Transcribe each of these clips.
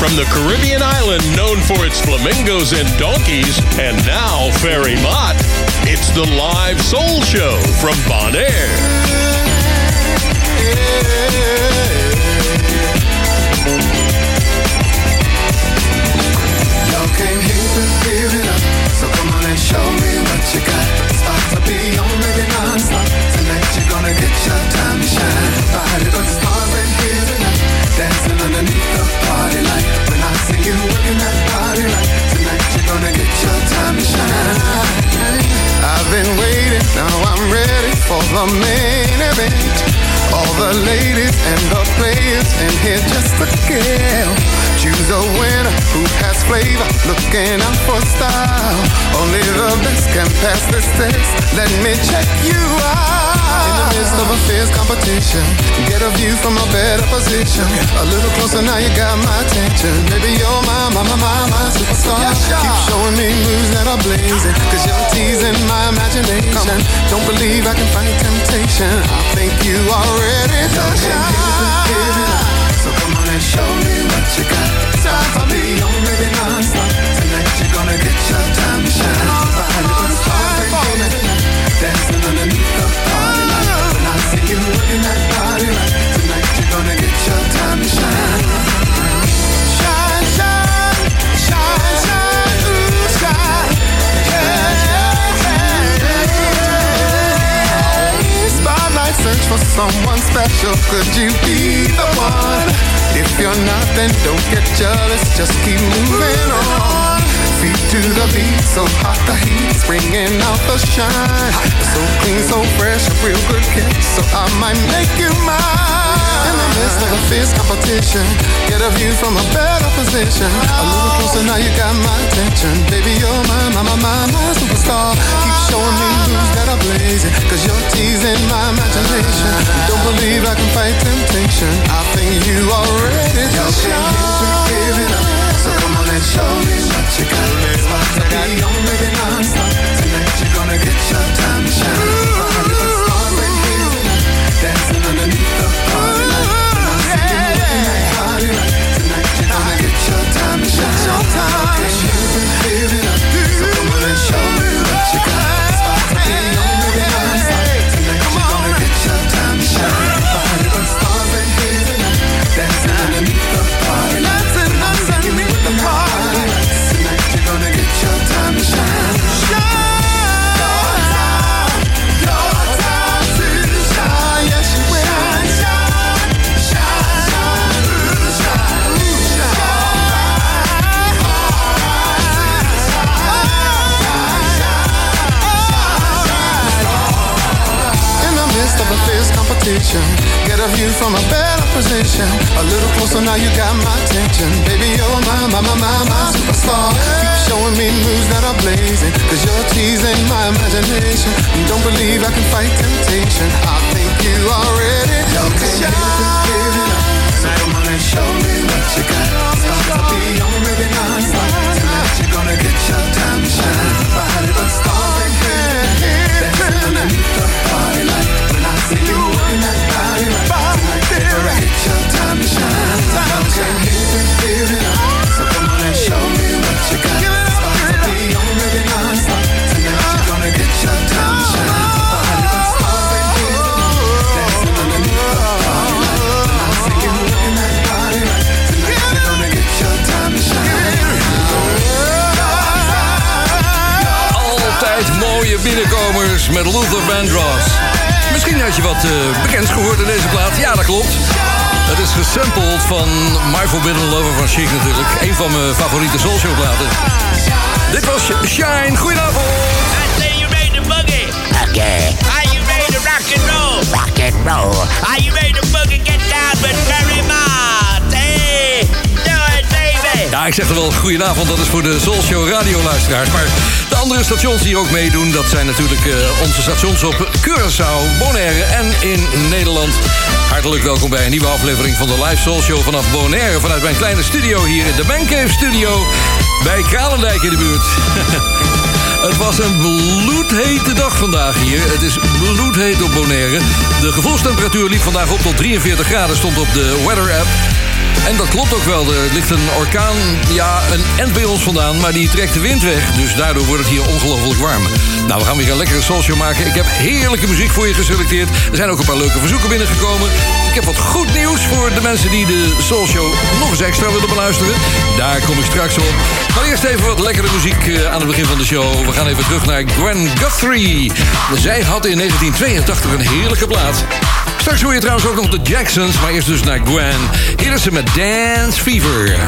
From the Caribbean island known for its flamingos and donkeys, and now Ferry Mott, it's the live soul show from Bonaire. Y'all came here to give it up, so come on and show me what you got. Start to be on maybe non-stop. Tonight you're gonna get your time to shine. Body but stars and here tonight, dancing underneath the party light. When I see you working that body right, tonight you're gonna get your time to shine. Been waiting, now I'm ready for the main event. All the ladies and the players in here just to kill. Choose a winner who has flavor, looking out for style. Only the best can pass this test. Let me check you out. In the midst of a fierce competition, get a view from a better position. A little closer now, you got my attention. Baby, you're my, my, my, my, my superstar. Keep showing me moves that are blazing, cause you're teasing my imagination. Don't believe I can fight temptation. I think you are ready to shine. So come on and show me what you got. Tonight you're gonna get your time to shine. Dancing underneath the party. When I see you working that. Tonight you're gonna get your time to. Shine, search for someone special. Could you be the one? If you're not, then don't get jealous. Just keep moving on. Feet to the beat, so hot the heat's bringing out the shine. So clean, so fresh, a real good kick. So I might make you mine. In the midst of a fierce competition, get a view from a better position. A little closer now, you got my attention. Baby, you're my, my, my, my, my superstar. Keep showing me moves that are blazing, cause you're teasing my imagination. Don't believe I can fight temptation. I think you are ready to shine. Give it up. So come on and show me what you got. About to be on maybe non-stop. Tonight you're gonna get your time to shine. Body but stars and here tonight. Dancing underneath the time. Okay, you can give competition, get a view from a better position. A little closer now, you got my attention. Baby, you're my, my, my, my, my superstar. Keep showing me moves that are blazing, cause you're teasing my imagination. Don't believe I can fight temptation. I think you are ready to shine. Mooie binnenkomers met Luther Vandross. Misschien had je wat eh, bekends gehoord in deze plaat. Ja, dat klopt. Het is gesampled van My Forbidden Lover van Chic natuurlijk. Een van mijn favoriete soulshow platen. Dit was Shine. Goedenavond. I say you ready to boogie. Okay, Are you ready to rock and roll? rock and roll. Are you ready to boogie? Get down with Barry Mott. Ja, ik zeg er wel goedenavond, dat is voor de Soul Show radioluisteraars. Maar de andere stations die ook meedoen, dat zijn natuurlijk uh, onze stations op Curaçao, Bonaire en in Nederland. Hartelijk welkom bij een nieuwe aflevering van de Live Soul Show vanaf Bonaire. Vanuit mijn kleine studio hier in de Mancave Studio bij Kralendijk in de buurt. Het was een bloedhete dag vandaag hier. Het is bloedheet op Bonaire. De gevoelstemperatuur liep vandaag op tot 43 graden, stond op de weather app. En dat klopt ook wel. Er ligt een orkaan, ja, een end bij ons vandaan, maar die trekt de wind weg. Dus daardoor wordt het hier ongelooflijk warm. Nou, we gaan weer een lekkere social maken. Ik heb heerlijke muziek voor je geselecteerd. Er zijn ook een paar leuke verzoeken binnengekomen. Ik heb wat goed nieuws voor de mensen die de Soul Show nog eens extra willen beluisteren. Daar kom ik straks op. Maar eerst even wat lekkere muziek eh, aan het begin van de show. We gaan even terug naar Gwen Guthrie. Zij had in 1982 een heerlijke plaat. Straks hoor je trouwens ook nog de Jacksons, maar eerst dus naar Gwen. Hier is ze met Dance Fever.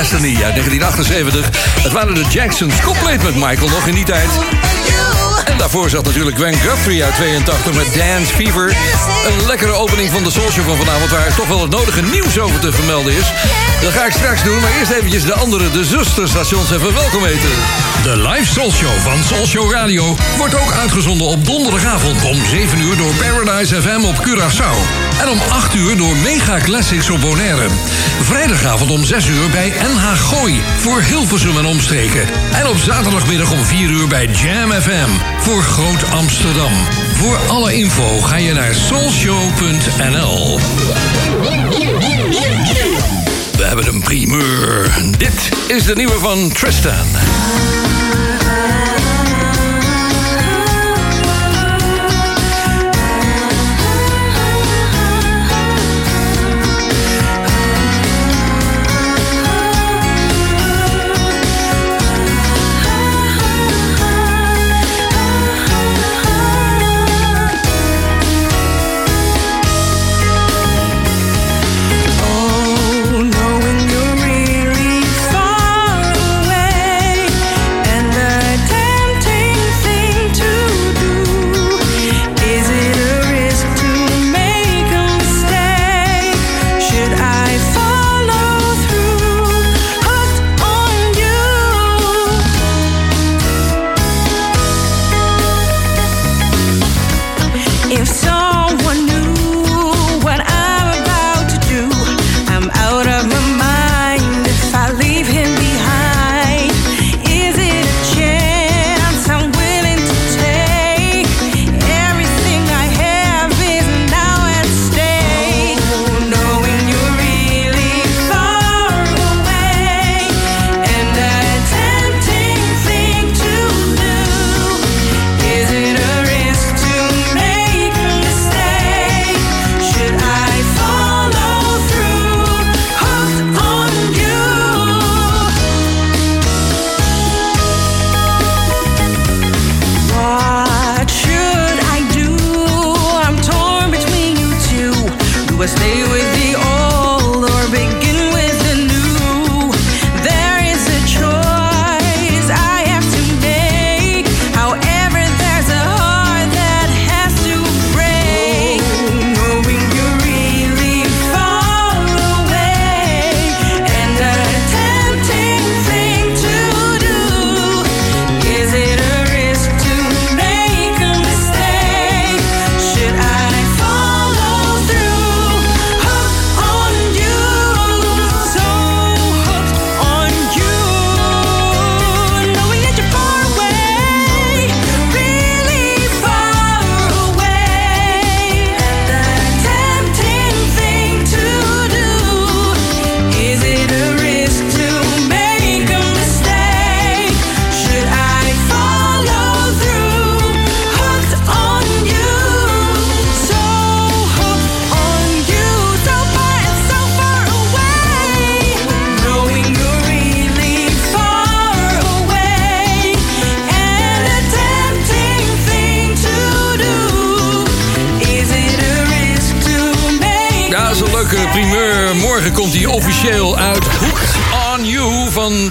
Destiny uit 1978. Het waren de Jacksons, compleet met Michael nog in die tijd. Daarvoor zat natuurlijk Gwen Guthrie uit 82 met Dance Fever. Een lekkere opening van de Soul Show van vanavond... waar toch wel het nodige nieuws over te vermelden is. Dat ga ik straks doen, maar eerst eventjes de andere, de zusterstations even welkom heten. De live Soul Show van Soul Show Radio wordt ook uitgezonden op donderdagavond om 7 uur door Paradise FM op Curaçao. En om 8 uur door Mega Classics op Bonaire. Vrijdagavond om 6 uur bij NH Gooi voor Hilversum en omstreken. En op zaterdagmiddag om 4 uur bij Jam FM voor Groot Amsterdam. Voor alle info ga je naar soulshow.nl. We hebben een primeur. Dit is de nieuwe van Tristan.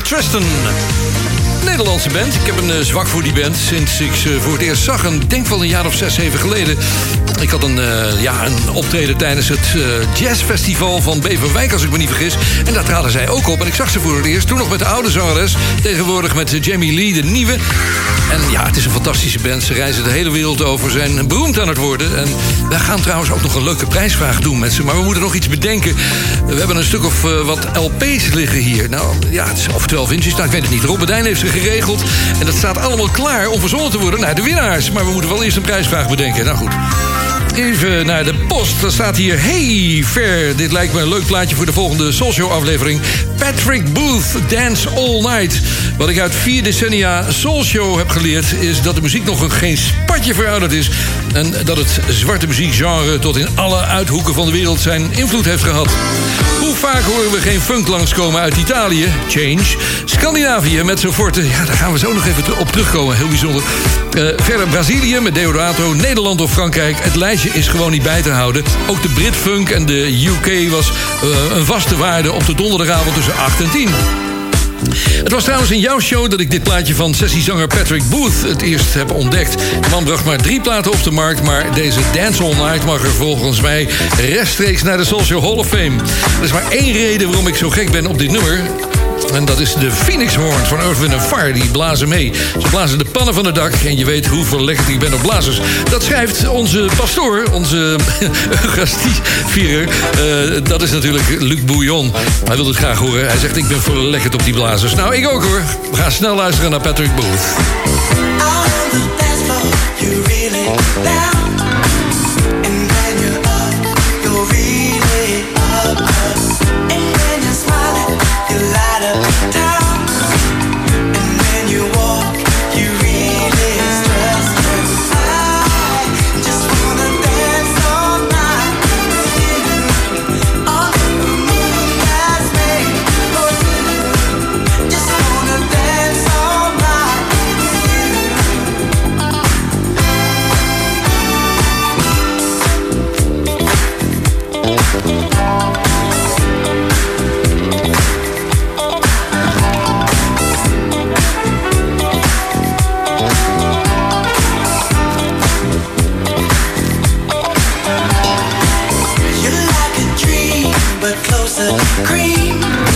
Tristan. Nederlandse band. Ik heb een uh, zwak voor die band sinds ik ze voor het eerst zag. En denk wel een jaar of zes, zeven geleden. Ik had een, uh, ja, een optreden tijdens het uh, jazzfestival van Beverwijk, als ik me niet vergis. En daar traden zij ook op. En ik zag ze voor het eerst. Toen nog met de oude zangeres. Tegenwoordig met Jamie Lee, de nieuwe. En ja, het is een fantastische band. Ze reizen de hele wereld over, zijn beroemd aan het worden. En wij gaan trouwens ook nog een leuke prijsvraag doen met ze. Maar we moeten nog iets bedenken. We hebben een stuk of uh, wat LP's liggen hier. Nou, ja, het is of 12 inches. Nou, ik weet het niet. Robert heeft ze geregeld. En dat staat allemaal klaar om verzonnen te worden naar de winnaars. Maar we moeten wel eerst een prijsvraag bedenken. Nou goed. Even naar de post. Er staat hier... Hey, Ver. Dit lijkt me een leuk plaatje voor de volgende Soul aflevering. Patrick Booth, Dance All Night. Wat ik uit vier decennia Soul Show heb geleerd... is dat de muziek nog geen spatje verouderd is. En dat het zwarte muziekgenre tot in alle uithoeken van de wereld zijn invloed heeft gehad. Hoe vaak horen we geen funk langskomen uit Italië? Change. Scandinavië met zijn forte. Ja, daar gaan we zo nog even op terugkomen. Heel bijzonder. Uh, verder Brazilië met Deodato. Nederland of Frankrijk. Het lijstje is gewoon niet bij te houden. Ook de Britfunk en de UK was uh, een vaste waarde op de donderdagavond tussen 8 en 10. Het was trouwens in jouw show dat ik dit plaatje van sessiezanger Patrick Booth het eerst heb ontdekt. De man bracht maar drie platen op de markt, maar deze Dance All Night mag er volgens mij rechtstreeks naar de Social Hall of Fame. Er is maar één reden waarom ik zo gek ben op dit nummer. En dat is de Phoenix Horn van Earth, Wind Fire. Die blazen mee. Ze blazen de pannen van het dak. En je weet hoe verlekkerd ik ben op blazers. Dat schrijft onze pastoor, onze Eucharistievierer. Uh, dat is natuurlijk Luc Bouillon. Hij wil het graag horen. Hij zegt, ik ben verlekkerd op die blazers. Nou, ik ook hoor. We gaan snel luisteren naar Patrick Booth. cream.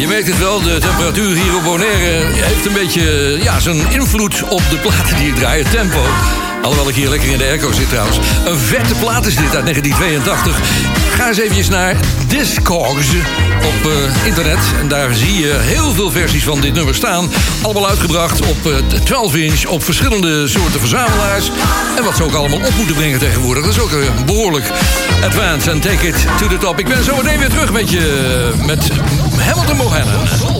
Je merkt het wel, de temperatuur hier op Bonaire heeft een beetje ja, zijn invloed op de platen die ik draai, het tempo. Alhoewel ik hier lekker in de airco zit trouwens. Een vette plaat is dit uit 1982. Ga eens eventjes naar Discogs op uh, internet. En daar zie je heel veel versies van dit nummer staan. Allemaal uitgebracht op uh, 12 inch, op verschillende soorten verzamelaars. En wat ze ook allemaal op moeten brengen tegenwoordig. Dat is ook uh, behoorlijk advanced. En take it to the top. Ik ben zo meteen weer terug met je, met Hamilton Mohannan.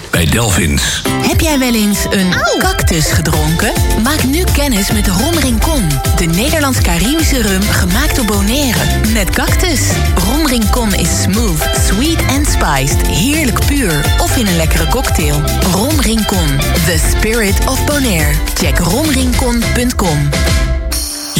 bij Delphins. Heb jij wel eens een cactus gedronken? Maak nu kennis met Rom Rincon. De Nederlands-Caribische rum gemaakt door Bonaire. Met cactus. Rom Rincon is smooth, sweet en spiced. Heerlijk puur. Of in een lekkere cocktail. Rom Rincon. The spirit of Bonaire. Check romrincon.com.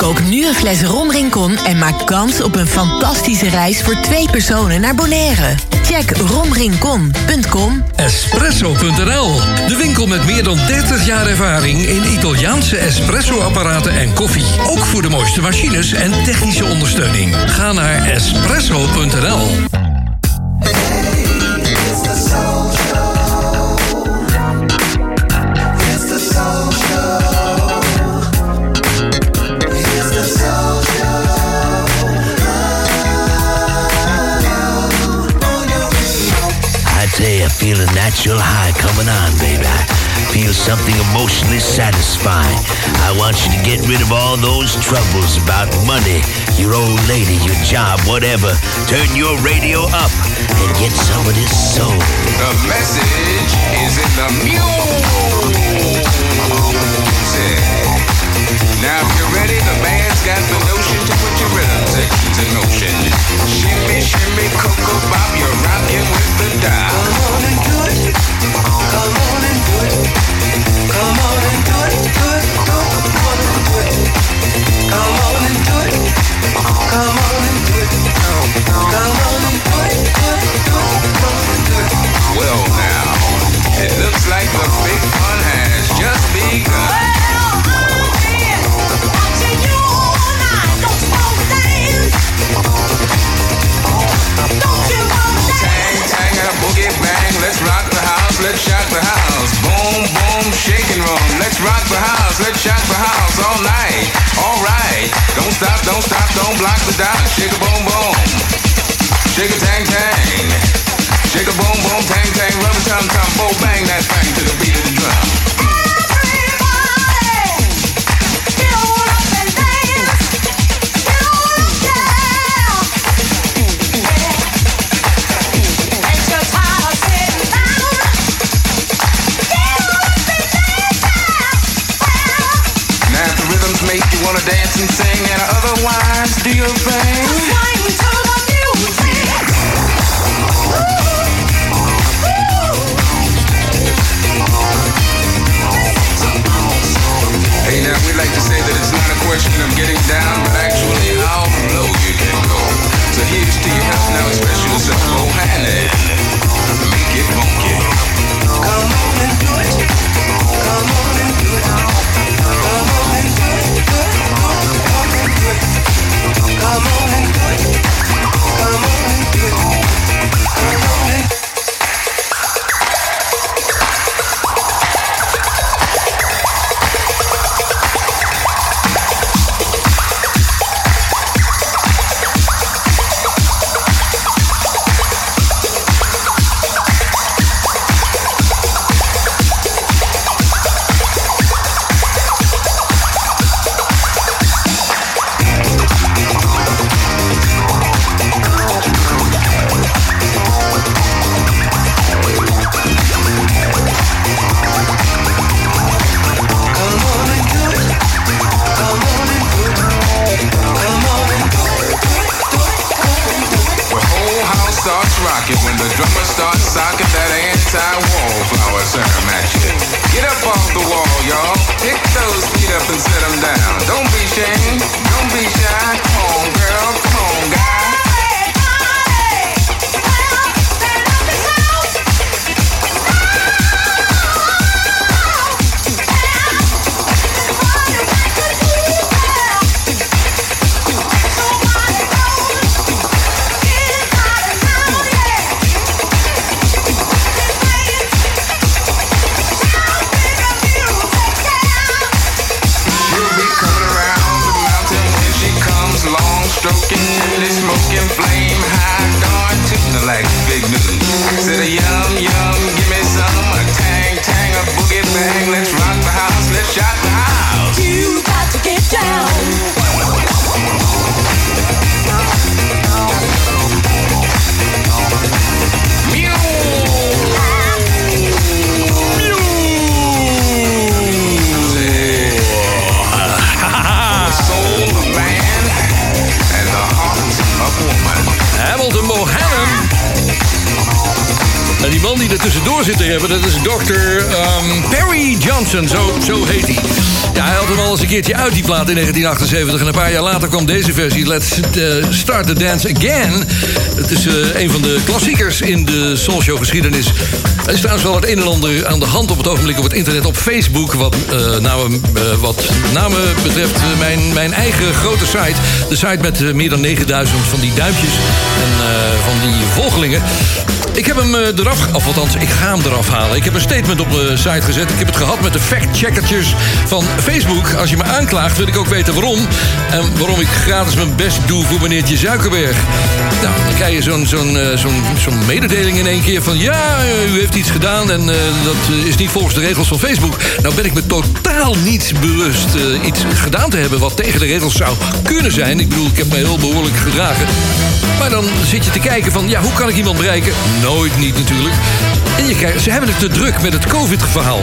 Kook nu een fles Rom Rincon en maak kans op een fantastische reis voor twee personen naar Bonaire. Check romrincon.com. Espresso.nl, de winkel met meer dan 30 jaar ervaring in Italiaanse espresso-apparaten en koffie. Ook voor de mooiste machines en technische ondersteuning. Ga naar espresso.nl. feel a natural high coming on, baby. Feel something emotionally satisfying. I want you to get rid of all those troubles about money, your old lady, your job, whatever. Turn your radio up and get some of this soul. The message is in the music. Now, if you're ready, the band's got the notion to put your rhythm sections in motion. Shimmy, shimmy, cocoa bop, you're rocking with the dial. Come on and do it. Come on and do it. Come on and do it. Do it. Come on and do it. Come on and do it. Come on and do it. Come on and do it. Do it. Do it. Come on and do it. Well, now, it looks like the big fun has just begun. Let's shock the house. Boom, boom, shaking room, let's rock the house, let's shock the house all night. Alright, don't stop, don't stop, don't block the dot. Shake a boom, boom, shake a tang tang. Shake a boom, boom, tang tang, rubber tum tum, boom, bang that thing to the beat of the drum. 1978. En een paar jaar later kwam deze versie, Let's eh, Start the Dance Again. Het is eh, een van de klassiekers in de soulshow geschiedenis. Er is trouwens wel het een en ander aan de hand op het ogenblik op het internet, op Facebook. Wat, eh namen, wat betreft mijn, mijn eigen grote site. De site met meer dan 9000 van die duimpjes en van die volgelingen. Ik heb hem eh, eraf, of althans, ik ga hem eraf halen. Ik heb een statement op de site gezet. Ik heb het gehad met de fact-checkertjes van Facebook. Als je me aanklaagt, wil ik ook weten waarom. En waarom ik gratis mijn best doe voor meneertje Zuikerberg. Nou, dan krijg je zo'n eh, mededeling in één keer van... ja, u heeft iets gedaan en eh, dat is niet volgens de regels van Facebook. Nou ben ik me totaal niet bewust iets gedaan te hebben... wat tegen de regels zou kunnen zijn. Ik bedoel, ik heb me heel behoorlijk gedragen. Maar dan zit je te kijken van, ja, hoe kan ik iemand bereiken? Nooit niet natuurlijk. En je krijgt, ze hebben het te druk met het COVID-verhaal.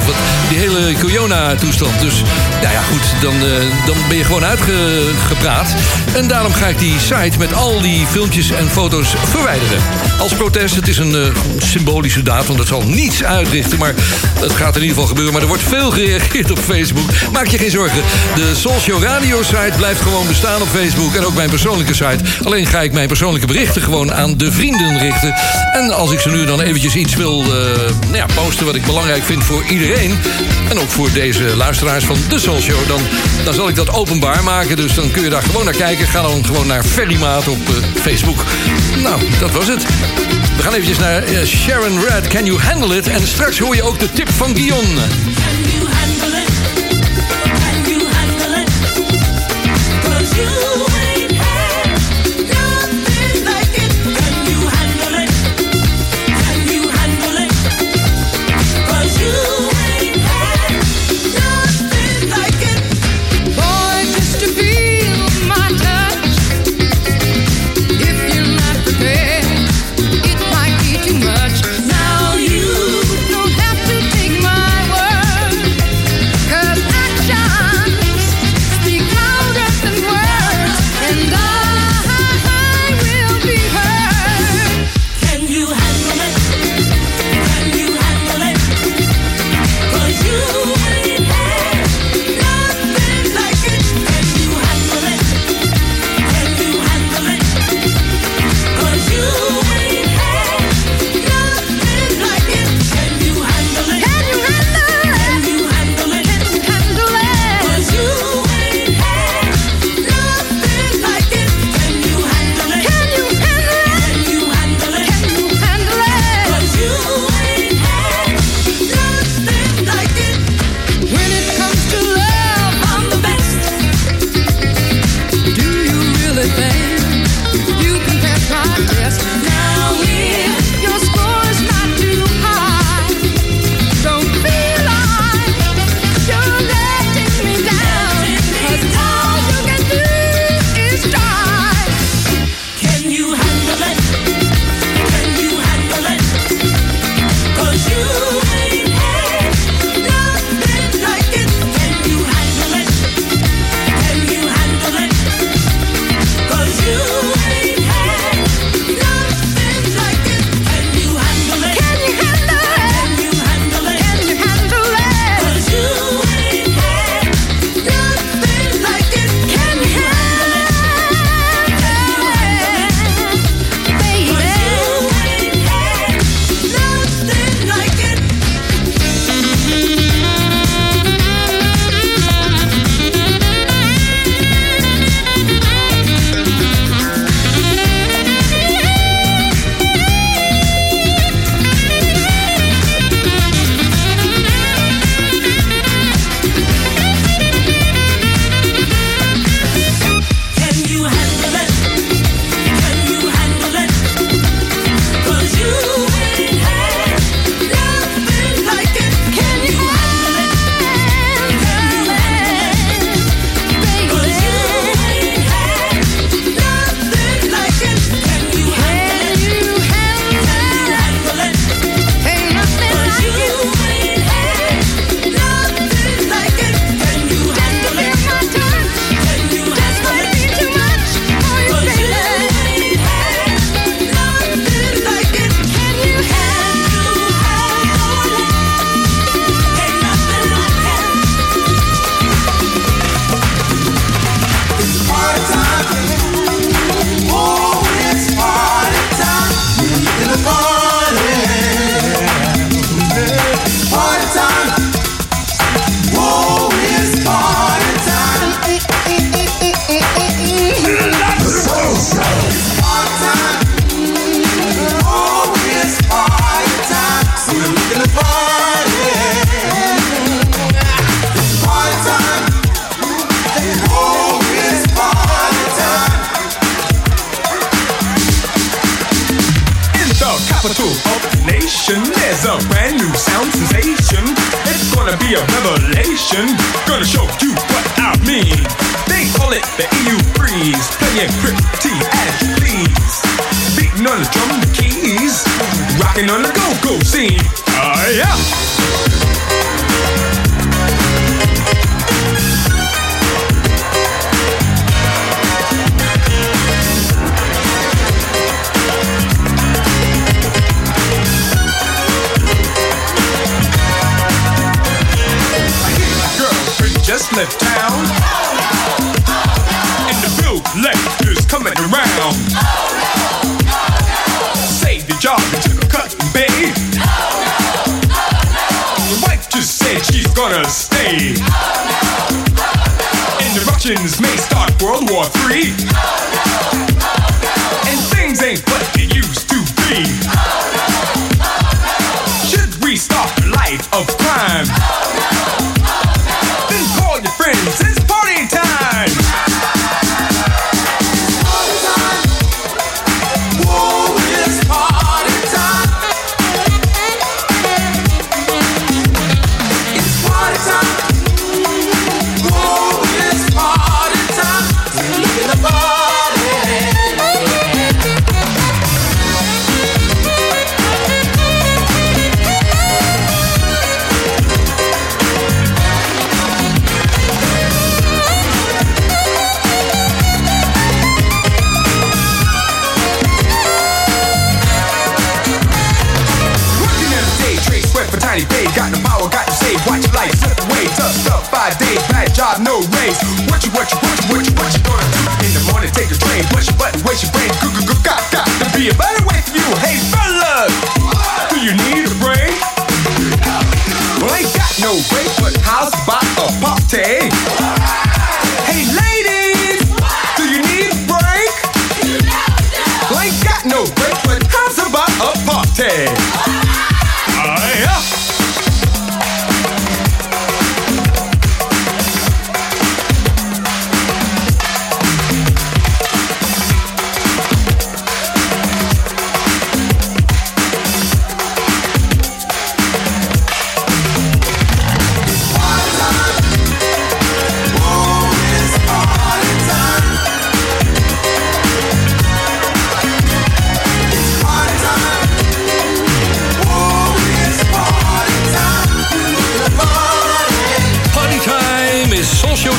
Die hele corona-toestand. Dus, nou ja, goed, dan, eh, dan ben je gewoon uitgepraat. En daarom ga ik die site met al die filmpjes en foto's verwijderen. Als protest, het is een eh, symbolische daad, want dat zal niets uitrichten. Maar het gaat in ieder geval gebeuren. Maar er wordt veel gereageerd op Facebook. Maak je geen zorgen. De Soulshow Radio-site blijft gewoon bestaan op Facebook. En ook mijn persoonlijke site. Alleen ga ik mijn persoonlijke berichten gewoon aan de vrienden richten. En als ik ze nu dan eventjes iets wil nou ja, posten wat ik belangrijk vind voor iedereen. En ook voor deze luisteraars van de Soul Show. Dan, dan zal ik dat openbaar maken. Dus dan kun je daar gewoon naar kijken. Ga dan gewoon naar Ferrymaat op eh, Facebook. Nou, dat was het. We gaan eventjes naar eh, Sharon Red. Can you handle it? En straks hoor je ook de tip van Guion.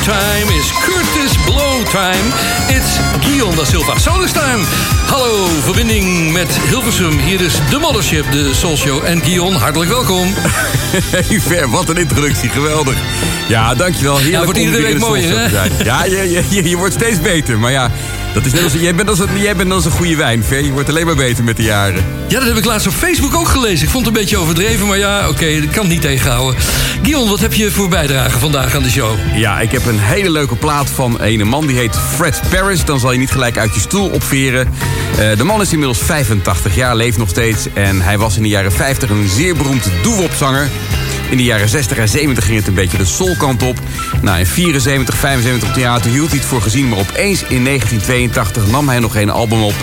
Time is Curtis Blow time. It's Guion da Silva. Solis time. Hallo, verbinding met Hilversum. Hier is de Mothership, de Soul Show. En Guion, hartelijk welkom. Hey Ver, wat een introductie, geweldig. Ja, dankjewel. Heerlijk Ja, wordt iedere week mooier, hè? Ja, je, je, je, je wordt steeds beter. Maar ja, dat is net als, jij, bent als een, jij bent als een goede wijn, Ver. Je wordt alleen maar beter met de jaren. Ja, dat heb ik laatst op Facebook ook gelezen. Ik vond het een beetje overdreven, maar ja, oké, ik kan het niet tegenhouden. Guion, wat heb je voor bijdrage vandaag aan de show? Ja, ik heb een hele leuke plaat van een man die heet Fred Paris. Dan zal je niet gelijk uit je stoel opveren. Eh, de man is inmiddels 85 jaar, leeft nog steeds. En hij was in de jaren 50 een zeer beroemd doewopzanger. In de jaren 60 en 70 ging het een beetje de soulkant op. Nou, in 74, 75 op theater hield hij het voor gezien. Maar opeens in 1982 nam hij nog een album op.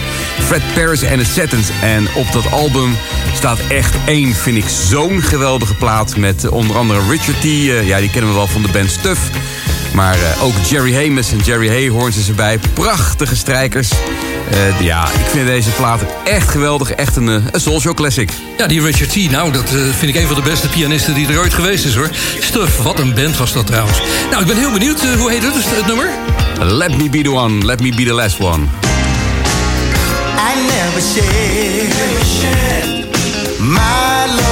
Fred Paris and the Satins. En op dat album staat echt één, vind ik, zo'n geweldige plaat. Met eh, onder andere Richard T. eh, ja, die kennen we wel van de band Stuff. Maar eh, ook Jerry Hamus en Jerry Hayhorns is erbij. Prachtige strijkers. Eh, ja, ik vind deze plaat echt geweldig. Echt een, eh, een Soul Show classic. Ja, die Richard T. Nou, dat eh, vind ik een van de beste pianisten die er ooit geweest is, hoor. Stuff, wat een band was dat trouwens. Nou, ik ben heel benieuwd. hoe heet het, het, het nummer? Let me be the one, let me be the last one. I never shared my love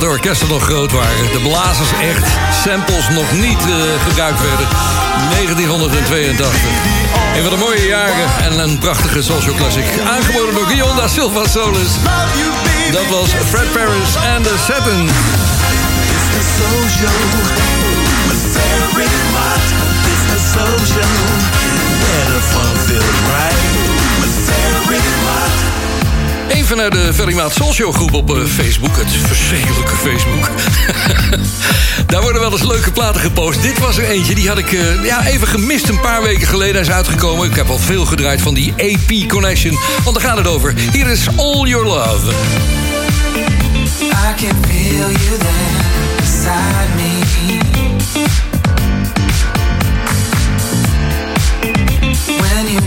dat de orkesten nog groot waren. De blazers echt, samples nog niet eh, gebruikt werden. 1982. Een van de mooie jaren en een prachtige social classic. Aangeboden door guionda Silva Solis. Dat was Fred Paris en The Satin. even naar de Ferrymaat Social groep op eh, Facebook. Het verschrikkelijke Facebook. Daar worden wel eens leuke platen gepost. Dit was er eentje, die had ik eh, ja, even gemist een paar weken geleden. Hij is uitgekomen. Ik heb al veel gedraaid van die AP Connection. Want daar gaat het over. Hier is All Your Love. I can feel you there beside me. When you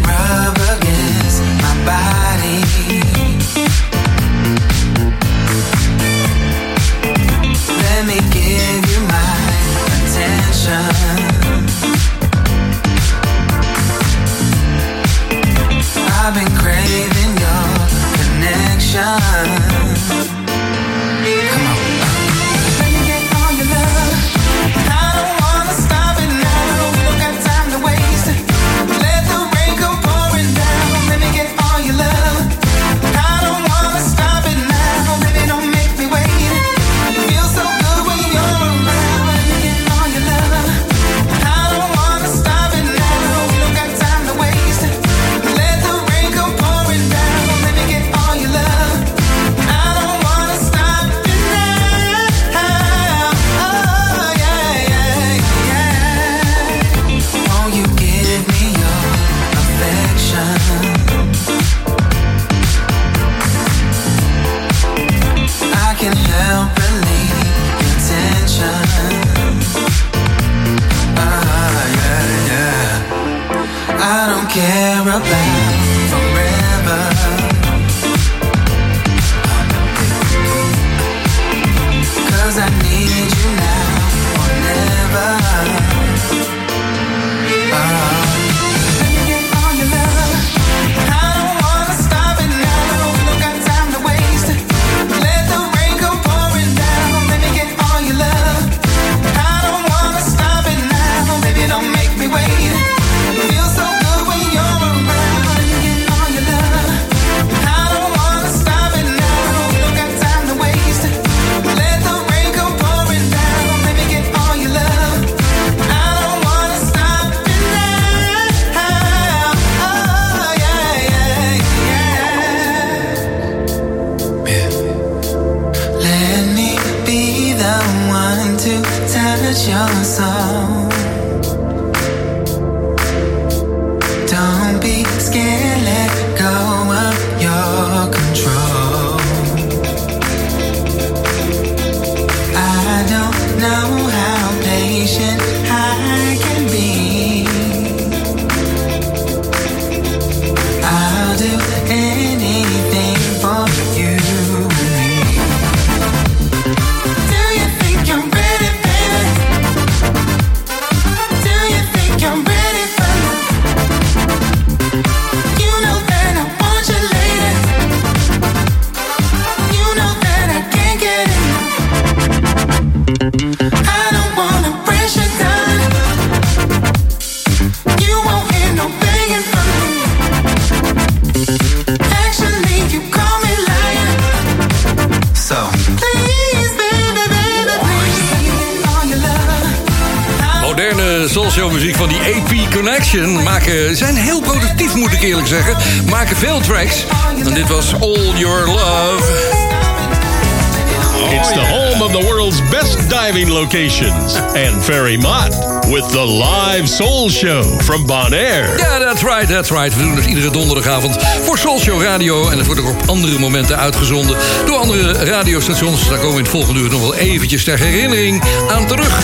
Show from Bon Air. Ja, that's right, that's right. We doen het iedere donderdagavond voor Soul Show Radio. En het wordt ook op andere momenten uitgezonden door andere radiostations. Daar komen we in het volgende uur nog wel eventjes ter herinnering aan terug.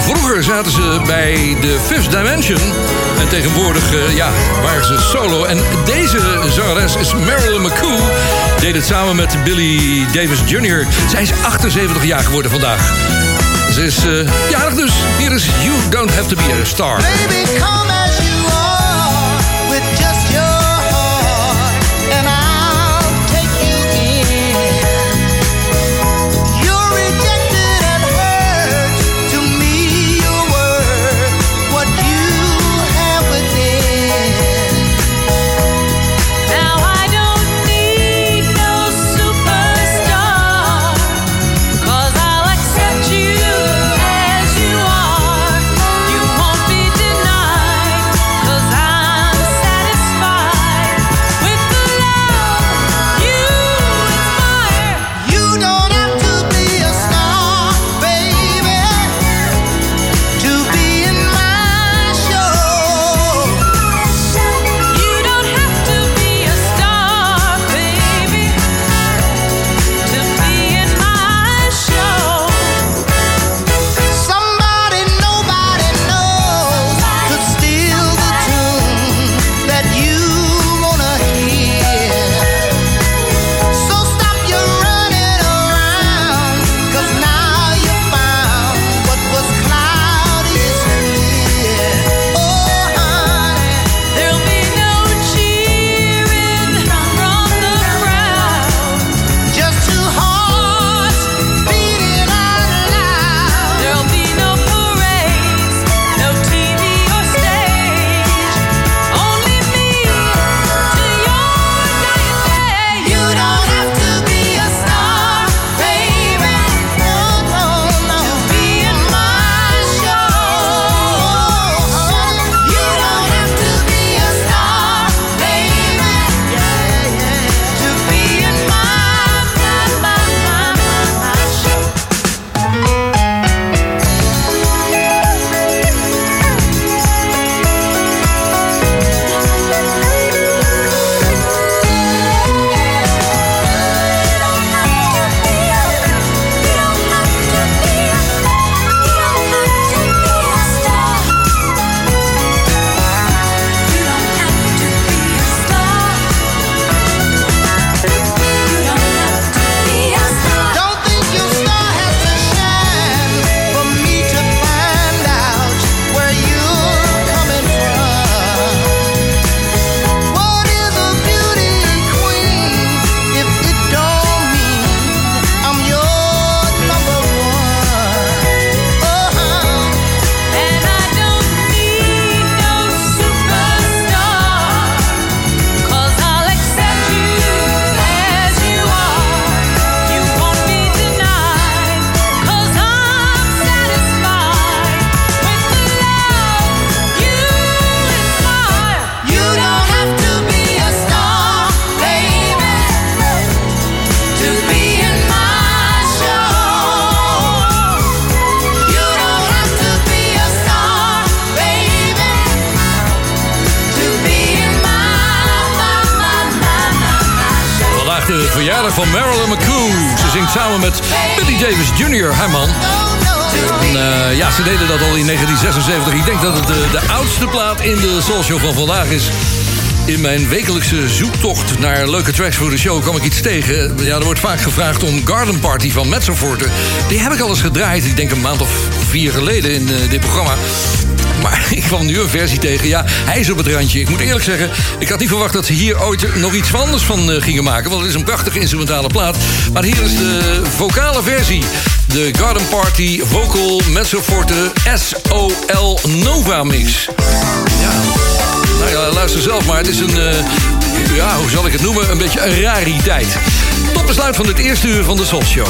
Vroeger zaten ze bij de Fifth Dimension. En tegenwoordig eh, ja, waren ze solo. En deze zangeres is Marilyn McCoo. Deed het samen met Billy Davis Jr. Zij is 78 jaar geworden vandaag. Ze is eh, jarig dus. Hier is You Don't Have To Be A Star. Baby, come In mijn wekelijkse zoektocht naar leuke tracks voor de show kwam ik iets tegen. Ja, er wordt vaak gevraagd om Garden Party van Metzelforte. Die heb ik al eens gedraaid, ik denk een maand of vier geleden in eh, dit programma. Maar ik kwam nu een versie tegen. Ja, hij is op het randje. Ik moet eerlijk zeggen, ik had niet verwacht dat ze hier ooit nog iets anders van eh, gingen maken. Want het is een prachtige instrumentale plaat. Maar hier is de vocale versie. De Garden Party Vocal Mezzoforte SOL Nova Mix. Ja, nou ja, luister zelf maar. Het is een, eh, ja, hoe zal ik het noemen? Een beetje een rariteit. Tot besluit van dit eerste uur van de Soul Show.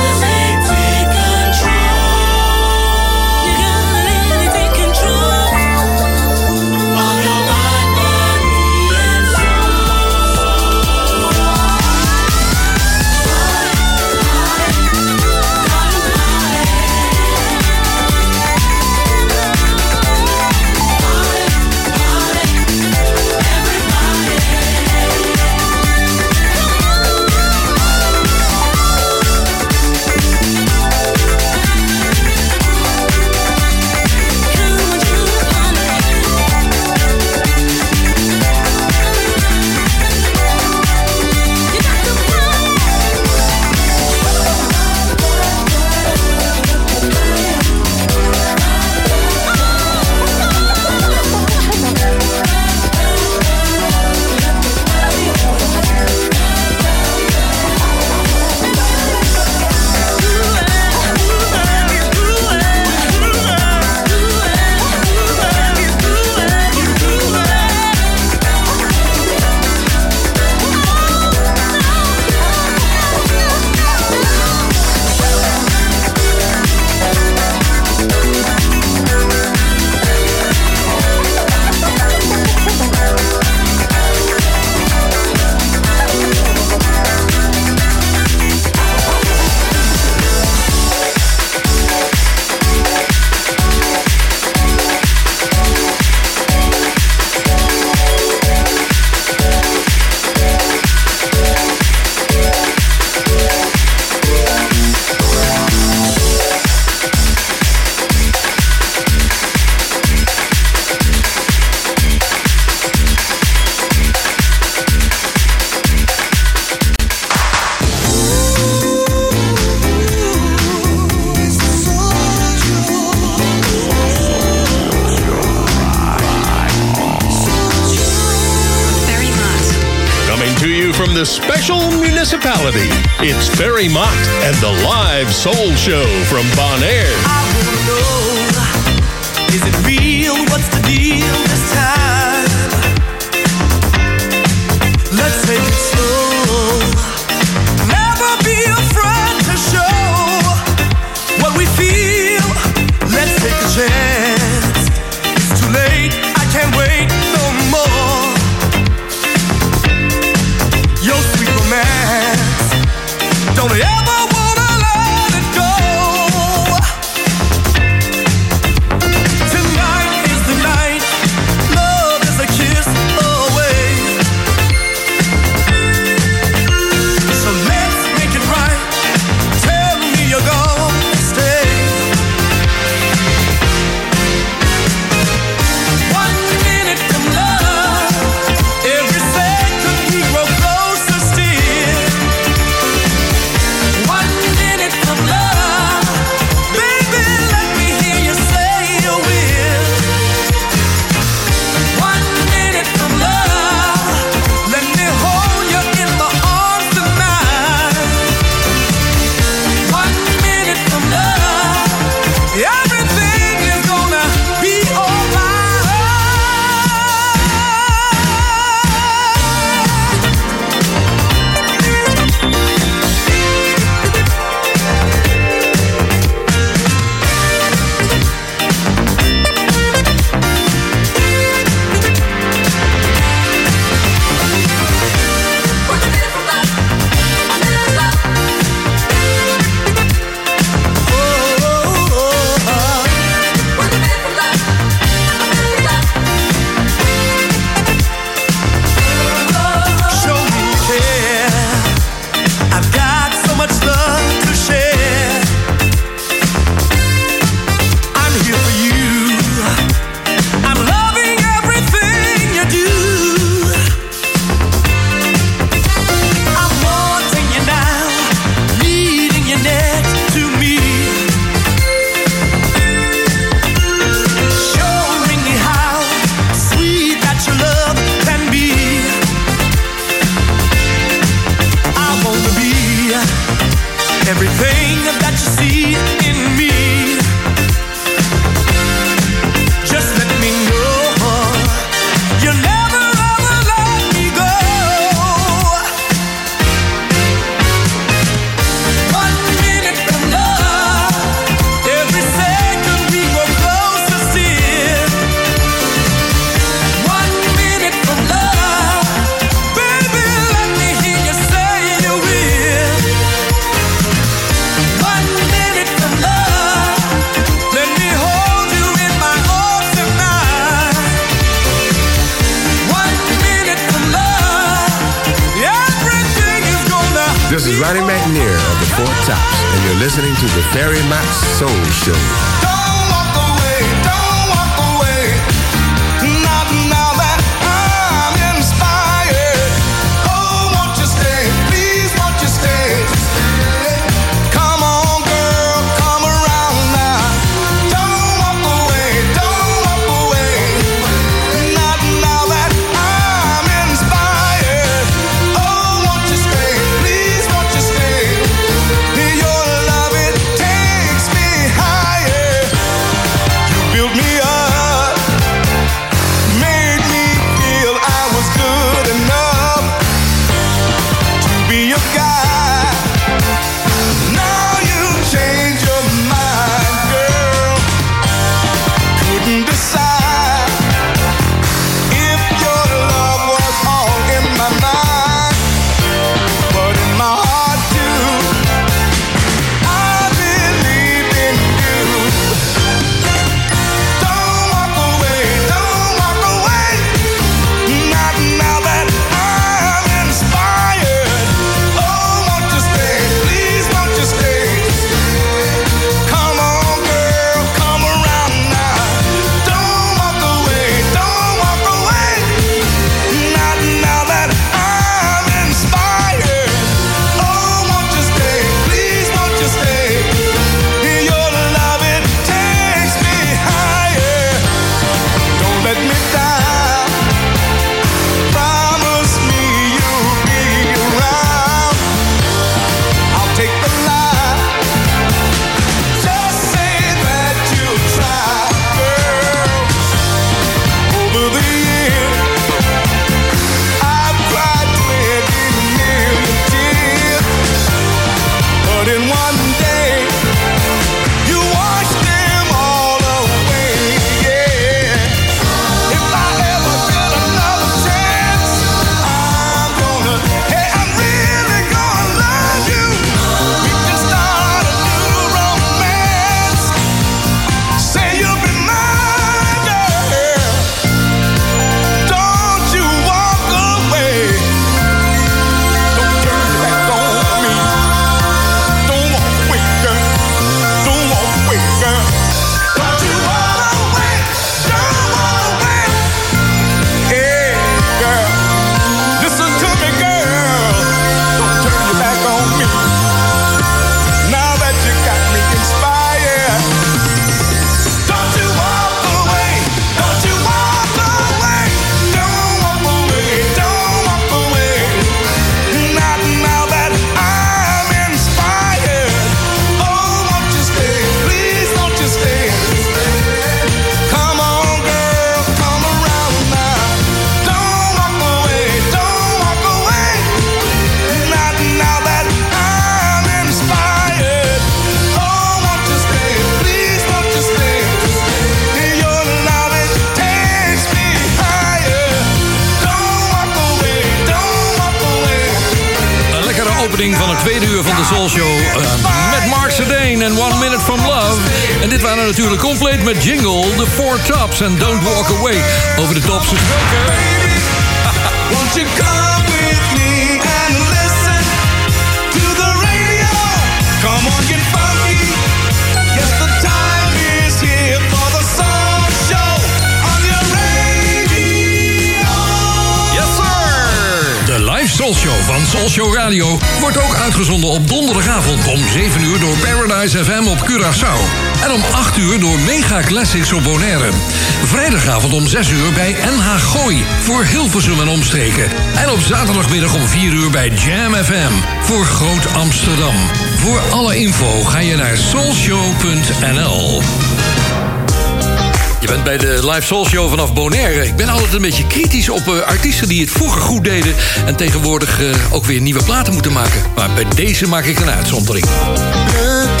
Live vanaf Bonaire. Ik ben altijd een beetje kritisch op eh, artiesten die het vroeger goed deden... en tegenwoordig eh, ook weer nieuwe platen moeten maken. Maar bij deze maak ik een uitzondering. Look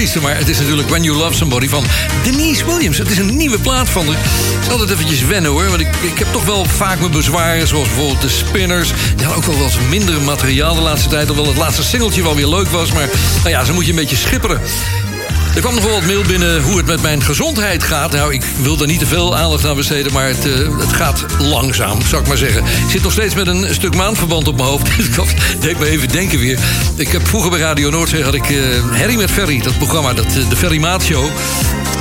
Maar het is natuurlijk When You Love Somebody van Denise Williams. Het is een nieuwe plaat van haar. Het is altijd eventjes wennen hoor. Want ik, ik heb toch wel vaak mijn bezwaren. Zoals bijvoorbeeld de Spinners. Hadden ook wel wat minder materiaal de laatste tijd. Hoewel het laatste singeltje wel weer leuk was. Maar nou ja, ze moet je een beetje schipperen. Er kwam nog wel mail binnen hoe het met mijn gezondheid gaat. Nou, ik wil daar niet te veel aandacht aan besteden, maar het, eh, het gaat langzaam, zou ik maar zeggen. Ik zit nog steeds met een stuk maandverband op mijn hoofd. ik deed me even denken weer. Ik heb vroeger bij Radio Noordzee had ik eh Harry met Ferry, dat programma, dat, eh, de Ferry Maat Show.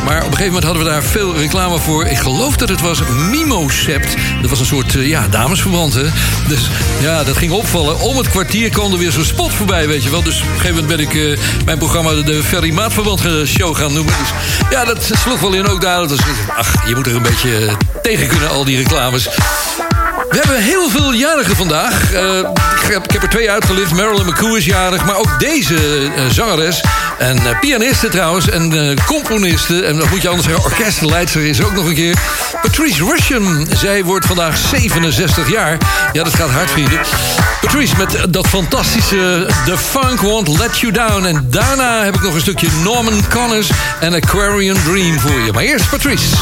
Maar op een gegeven moment hadden we daar veel reclame voor. Ik geloof dat het was Mimocept. Dat was een soort eh, ja, damesverband, hè. Dus ja, dat ging opvallen. Om het kwartier kwam er weer zo'n spot voorbij, weet je wel. Dus op een gegeven moment ben ik eh, mijn programma de Ferry Maatverband Show gaan noemen. Dus ja, dat sloeg wel in ook daar. Ach, je moet er een beetje eh, tegen kunnen, al die reclames. We hebben heel veel jarigen vandaag. Ik, heb, er twee uitgelicht. Marilyn McCoo is jarig. Maar ook deze eh, zangeres. En eh, pianiste trouwens. En eh, componiste. En dat moet je anders zeggen. Orkestenleidster is ook nog een keer. Patrice Rushen. Zij wordt vandaag 67 jaar. Ja, dat gaat hard, vrienden. Patrice met dat fantastische The Funk Won't Let You Down. En daarna heb ik nog een stukje Norman Connors en Aquarian Dream voor je. Maar eerst Patrice.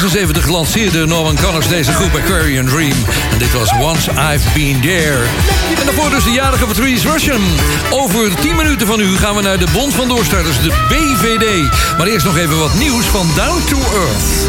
1976 lanceerde Norman Connors deze groep Aquarian Dream. En dit was Once I've Been There. En daarvoor dus de jarige Patrice Russian. Over 10 minuten van u gaan we naar de Bond van Doorstarters, de BVD. Maar eerst nog even wat nieuws van Down to Earth.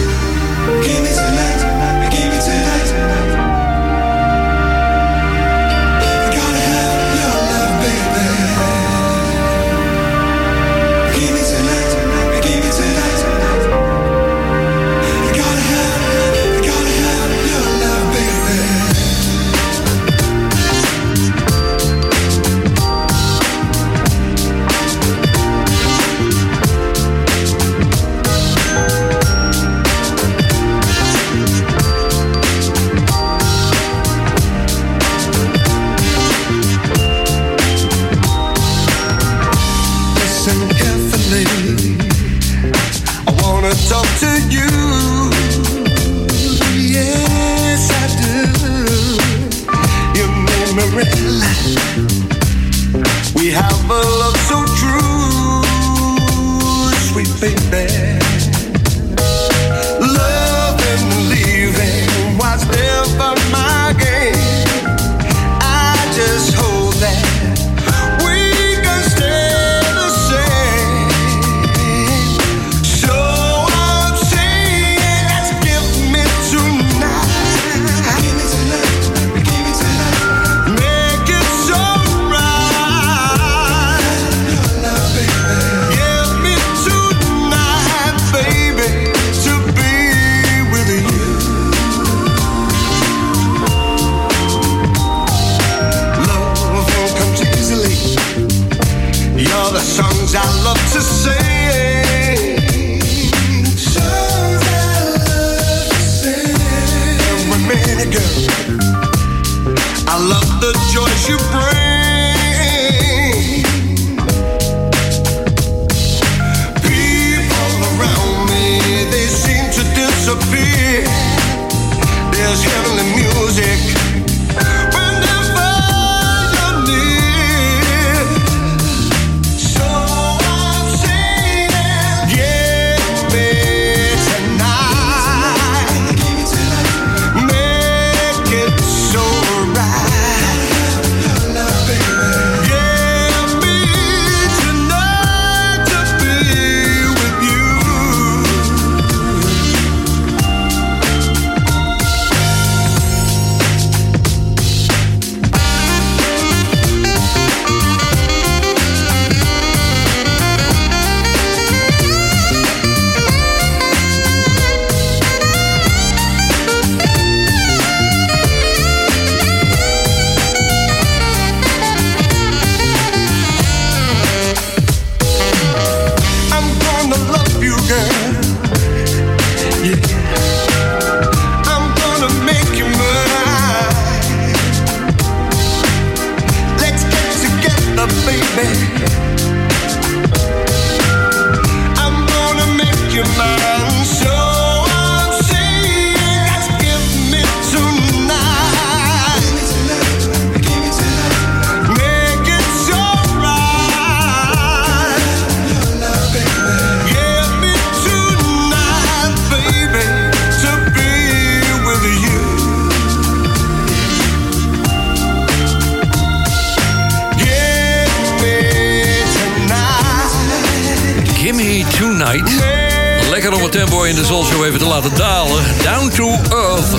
Lekker om het tempo in de Soul even te laten dalen. Down to Earth.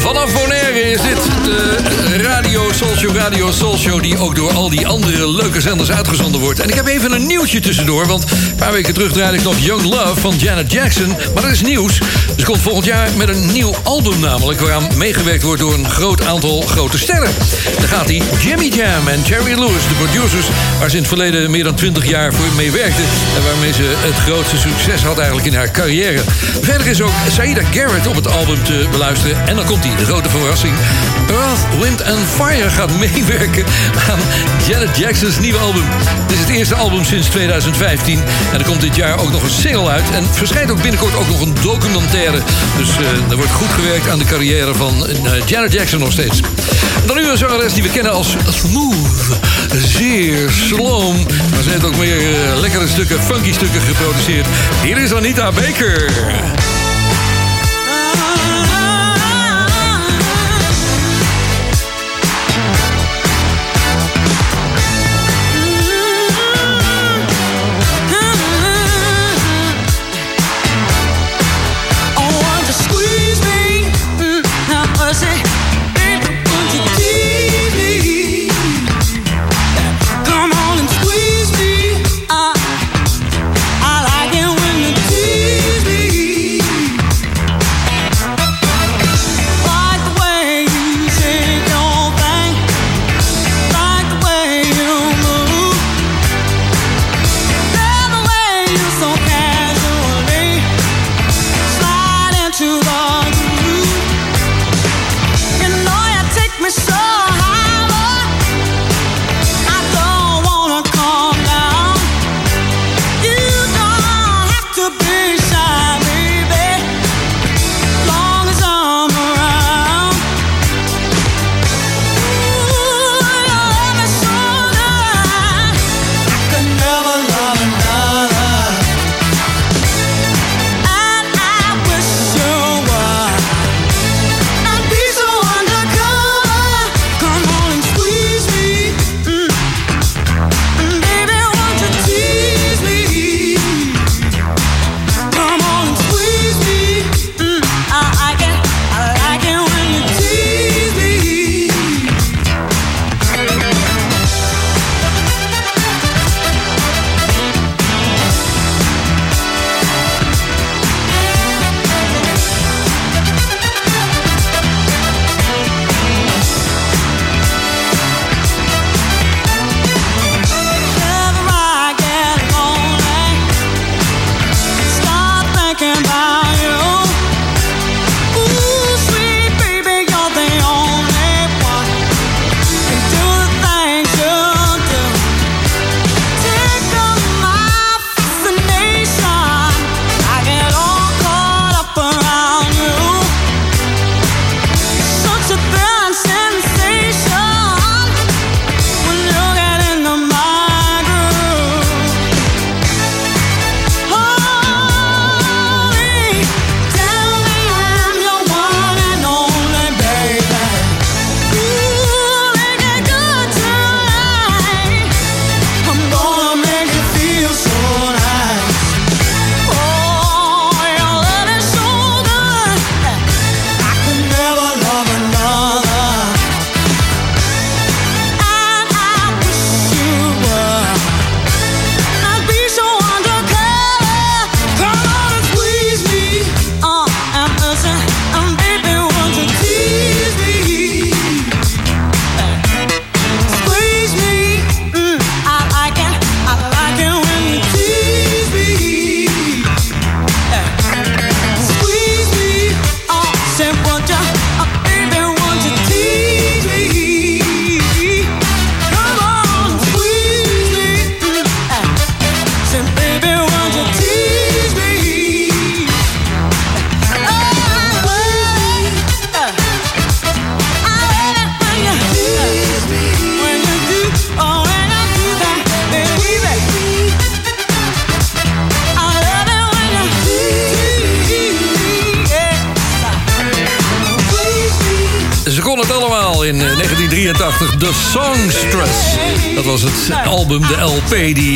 Vanaf Bonaire is dit de Radio Soul Show, Radio Soul Show... die ook door al die andere leuke zenders uitgezonden wordt. En ik heb even een nieuwtje tussendoor... want een paar weken terug draaide ik nog Young Love van Janet Jackson. Maar dat is nieuws. Ze komt volgend jaar met een nieuw album namelijk... waaraan meegewerkt wordt door een groot aantal grote sterren. Daar gaat hij Jimmy Jam en Jerry Lewis, de producers... waar ze in het verleden meer dan 20 jaar voor mee werkte... en waarmee ze het grootste succes had eigenlijk in haar carrière. Verder is ook Saida Garrett op het album te beluisteren. En dan komt hij, de grote verrassing... Earth, Wind and Fire gaat meewerken aan Janet Jackson's nieuwe album. Dit is het eerste album sinds 2015. En er komt dit jaar ook nog een single uit. En verschijnt ook binnenkort ook nog een documentaire. Dus uh, er wordt goed gewerkt aan de carrière van eh, Janet Jackson nog steeds. Dan nu een zangeres die we kennen als Smooth. Zeer sloom. Maar ze heeft ook meer eh, lekkere stukken, funky stukken geproduceerd. Hier is Anita Baker. Fady.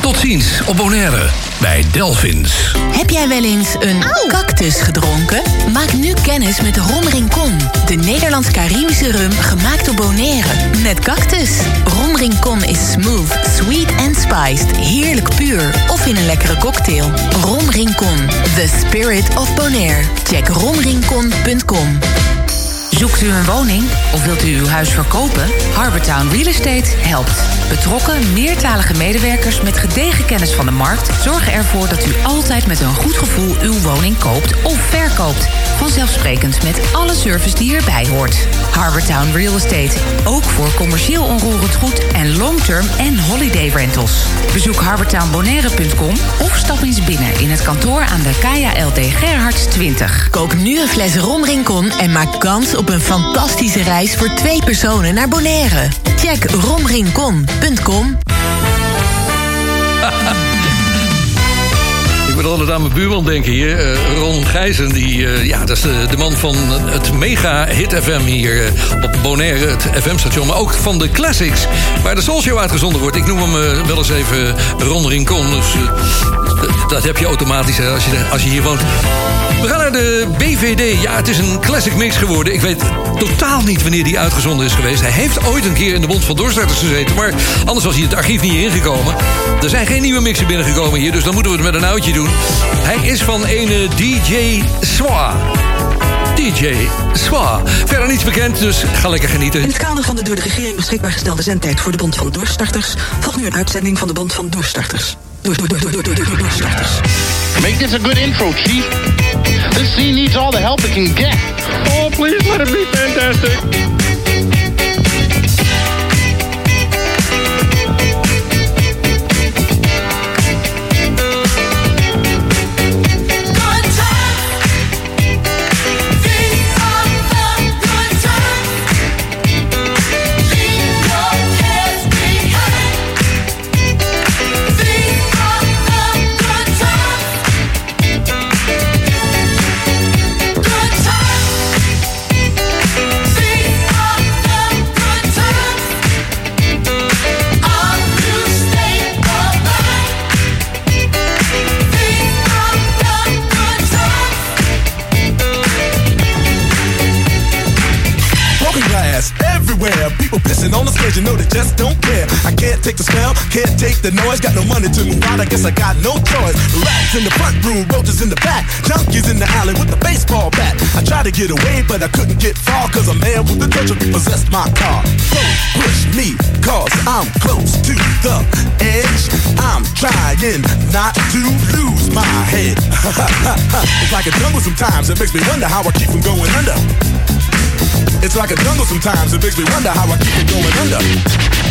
Tot ziens op Bonaire bij Delphins. Heb jij wel eens een cactus gedronken? Maak nu kennis met Rom Rincon. De Nederlands-Caribische rum gemaakt door Bonaire. Met cactus. Rom Rincon is smooth, sweet en spiced. Heerlijk puur. Of in een lekkere cocktail. Rom Rincon. The spirit of Bonaire. Check romrincon.com. Zoekt u een woning of wilt u uw huis verkopen? Harbortown Real Estate helpt. Betrokken, meertalige medewerkers met gedegen kennis van de markt zorgen ervoor dat u altijd met een goed gevoel uw woning koopt of verkoopt. Vanzelfsprekend met alle service die erbij hoort. Harbortown Real Estate. Ook voor commercieel onroerend goed en long-term en holiday rentals. Bezoek harbortownbonaire.com of stap eens binnen in het kantoor aan de KLD Gerhards 20. Kook nu een fles Rom Rincon en maak kans op een fantastische reis voor twee personen naar Bonaire. Check romrincon.com. moet altijd aan mijn buurman denken hier. eh, Ron Gijzen, die, eh, ja, dat is de, man van het mega hit FM hier eh, op Bonaire, het FM-station. Maar ook van de classics, waar de Soul Show uitgezonden wordt. Ik noem hem wel eens even Ron Rincon. Dus dat heb je automatisch als, je, als je hier woont. We gaan naar de BVD. Ja, het is een classic mix geworden. Ik weet totaal niet wanneer die uitgezonden is geweest. Hij heeft ooit een keer in de Bond van Doorstarters gezeten. Maar anders was hij het archief niet ingekomen. Er zijn geen nieuwe mixen binnengekomen hier. Dus dan moeten we het met een oudje doen. Hij is van ene DJ Swa. DJ Swa. Verder niets bekend, dus ga lekker genieten. In het kader van de door de regering beschikbaar gestelde zendtijd voor de Bond van Doorstarters volgt nu een uitzending van de Bond van Doorstarters. Make this a good intro, Chief. This scene needs all the help it can get. Oh, please let it be fantastic. Take the smell, can't take the noise. Got no money to move out, I guess I got no choice. Rats in the front room, roaches in the back. Junkies in the alley with the baseball bat. I tried to get away, but I couldn't get far. Cause a man with a torch repossessed my car. Don't push me, cause I'm close to the edge. I'm trying not to lose my head. it's like a jungle sometimes, it makes me wonder how I keep from going under. It's like a jungle sometimes. It makes me wonder how I keep from going under.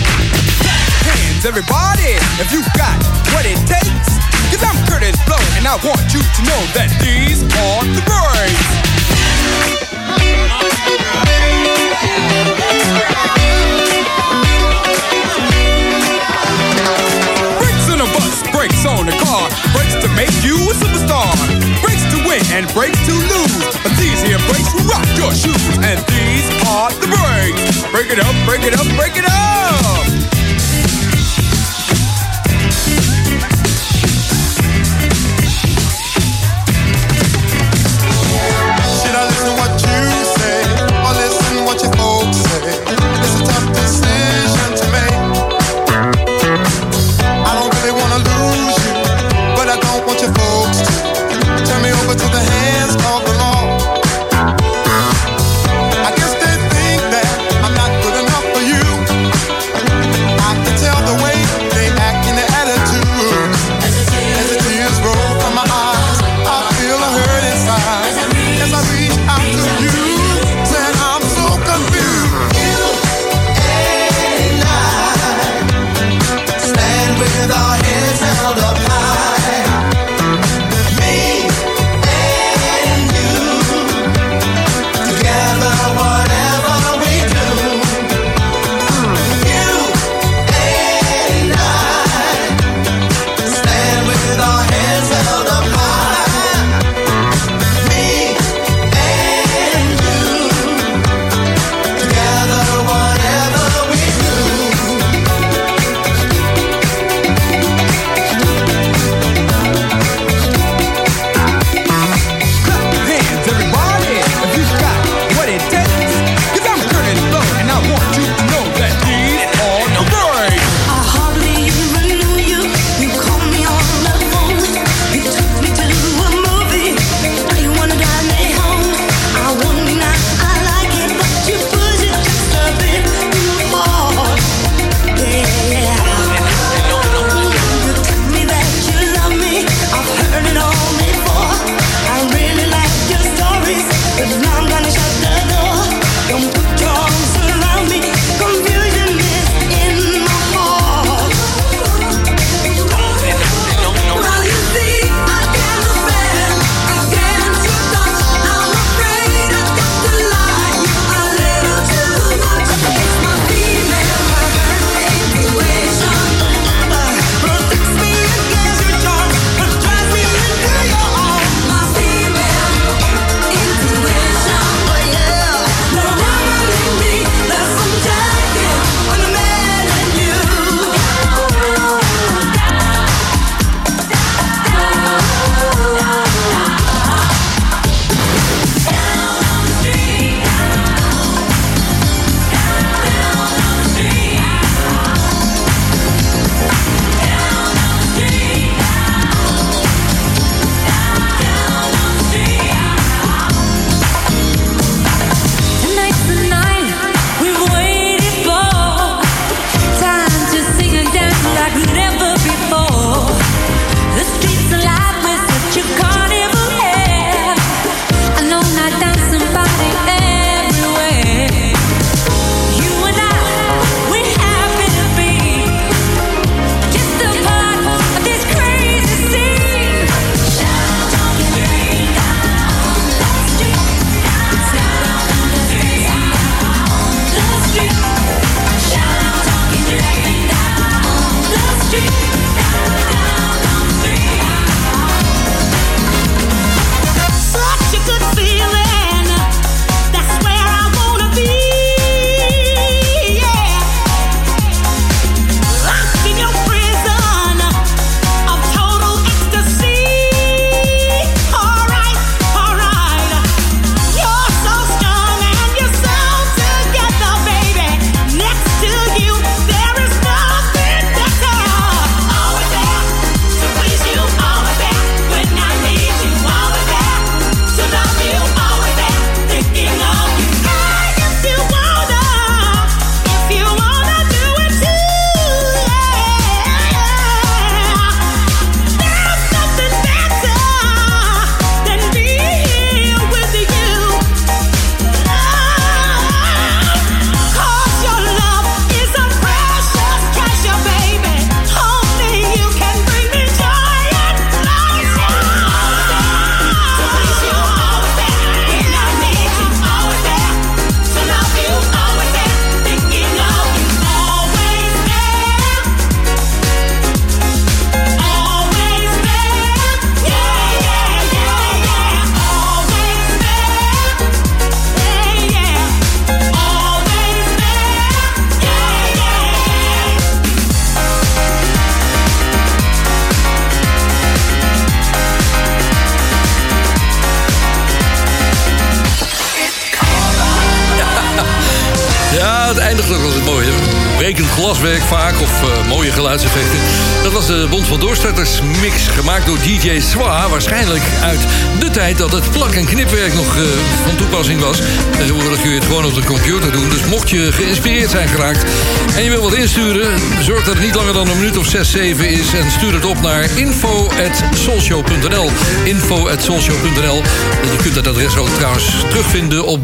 Hands, everybody, if you got what it takes. Cause I'm Curtis Blow, and I want you to know that these are the birds. Brakes on a bus, brakes on a car, brakes to make you a superstar. Brakes to win and brakes to lose. But these here breaks will rock your shoes. And these are the breaks. Break it up, break it up, break it up.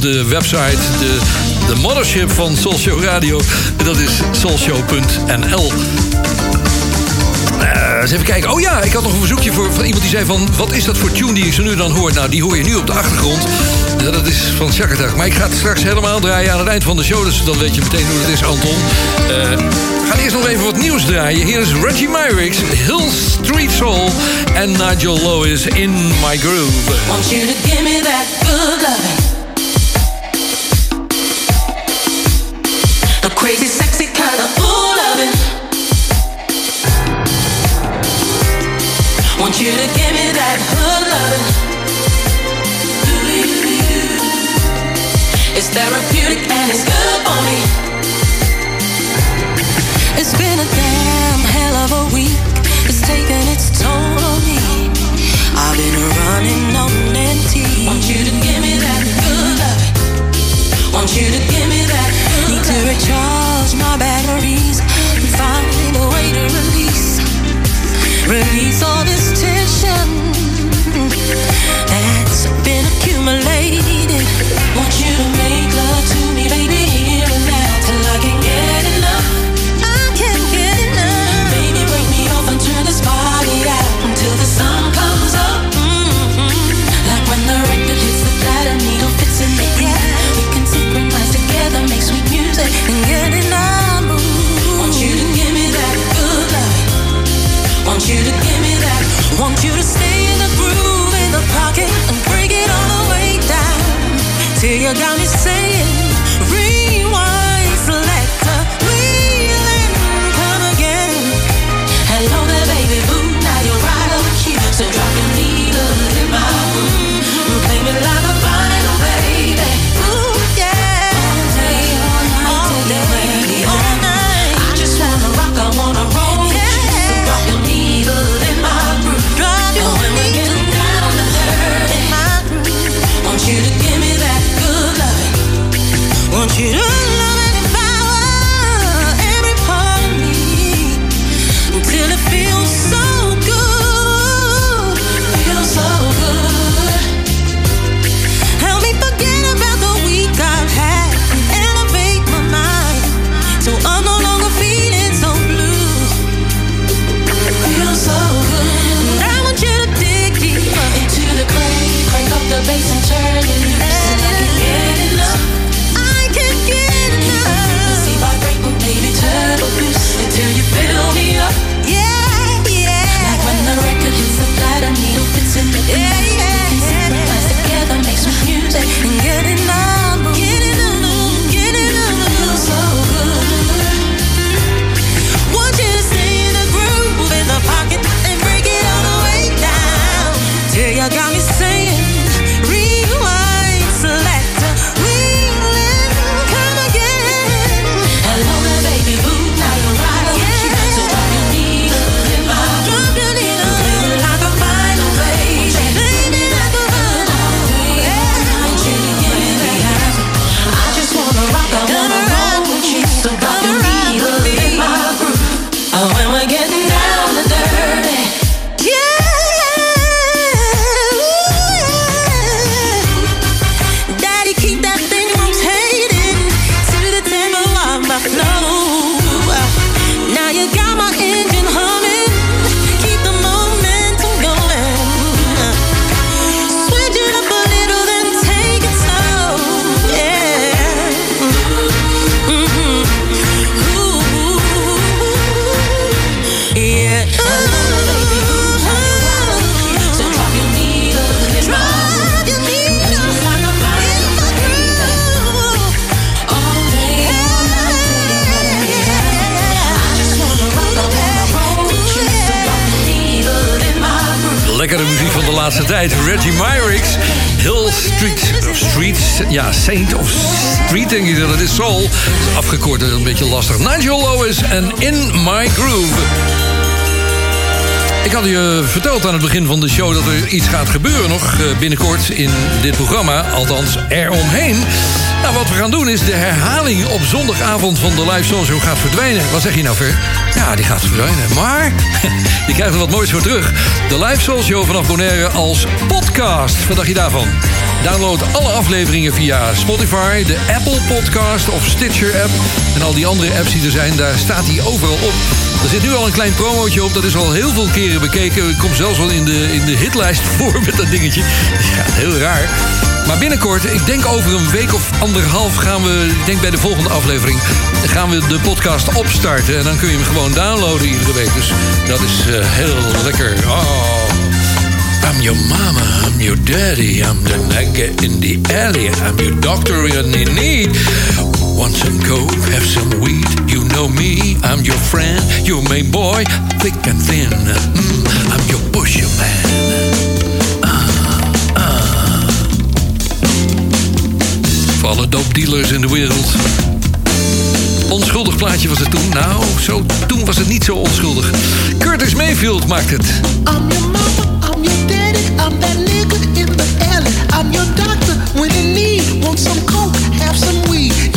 De website... de, de mothership van Soulshow Radio. Dat is soulshow.nl eh, eens even kijken. Oh ja, ik had nog een verzoekje voor, van iemand die zei van... wat is dat voor tune die zo nu dan hoor? Nou, die hoor je nu op de achtergrond. Dat is van Shakatak. Maar ik ga het straks helemaal draaien aan het eind van de show. Dus dan weet je meteen hoe het is, Anton. Eh, we gaan eerst nog even wat nieuws draaien. Hier is Reggie Myrix, Hill Street Soul... en Nigel Lois in My Groove. Want you to give me that good. Want you to give me that hood loving. It's therapeutic and it's good for me. It's been a damn hell of a week. It's taken its toll on me. I've been running on empty. Want you to give me that good loving. Want you to give me that good Need to recharge my batteries and find a way to release. Release all this Reggie Myrix, Hill Street, of Street, ja, Saint of Street denk ik dat het is. Soul, afgekort een beetje lastig. Nigel Lewis en In My Groove. Ik had je verteld aan het begin van de show dat er iets gaat gebeuren nog eh, binnenkort in dit programma. Althans, eromheen. Nou, wat we gaan doen is de herhaling op zondagavond van de live show gaat verdwijnen. Wat zeg je nou, Ver? Ja, die gaat verdwijnen. Maar je krijgt er wat moois voor terug. De live soul show vanaf Bonaire als podcast. Wat dacht je daarvan? Download alle afleveringen via Spotify, de Apple Podcast of Stitcher app. En al die andere apps die er zijn, daar staat hij overal op. Er zit nu al een klein promootje op, dat is al heel veel keren bekeken. Ik kom zelfs wel in de, in de hitlijst voor met dat dingetje. Ja, heel raar. Maar binnenkort, ik denk over een week of anderhalf gaan we, ik denk bij de volgende aflevering, gaan we de podcast opstarten. En dan kun je hem gewoon downloaden iedere week. Dus dat is eh, heel lekker. Oh. I'm your mama, I'm your daddy, I'm the nigga in the alley, I'm your doctor in need. Want some coke, have some weed, you know me, I'm your friend, your main boy, thick and thin. Mm, I'm your pusher man. Alle doopdealers in de wereld. Onschuldig plaatje was het toen. Nou, zo, toen was het niet zo onschuldig. Curtis Mayfield maakt het. I'm your mama, I'm your daddy, I'm that nigga in the alley. I'm your doctor when in need. Want some coke, have some weed.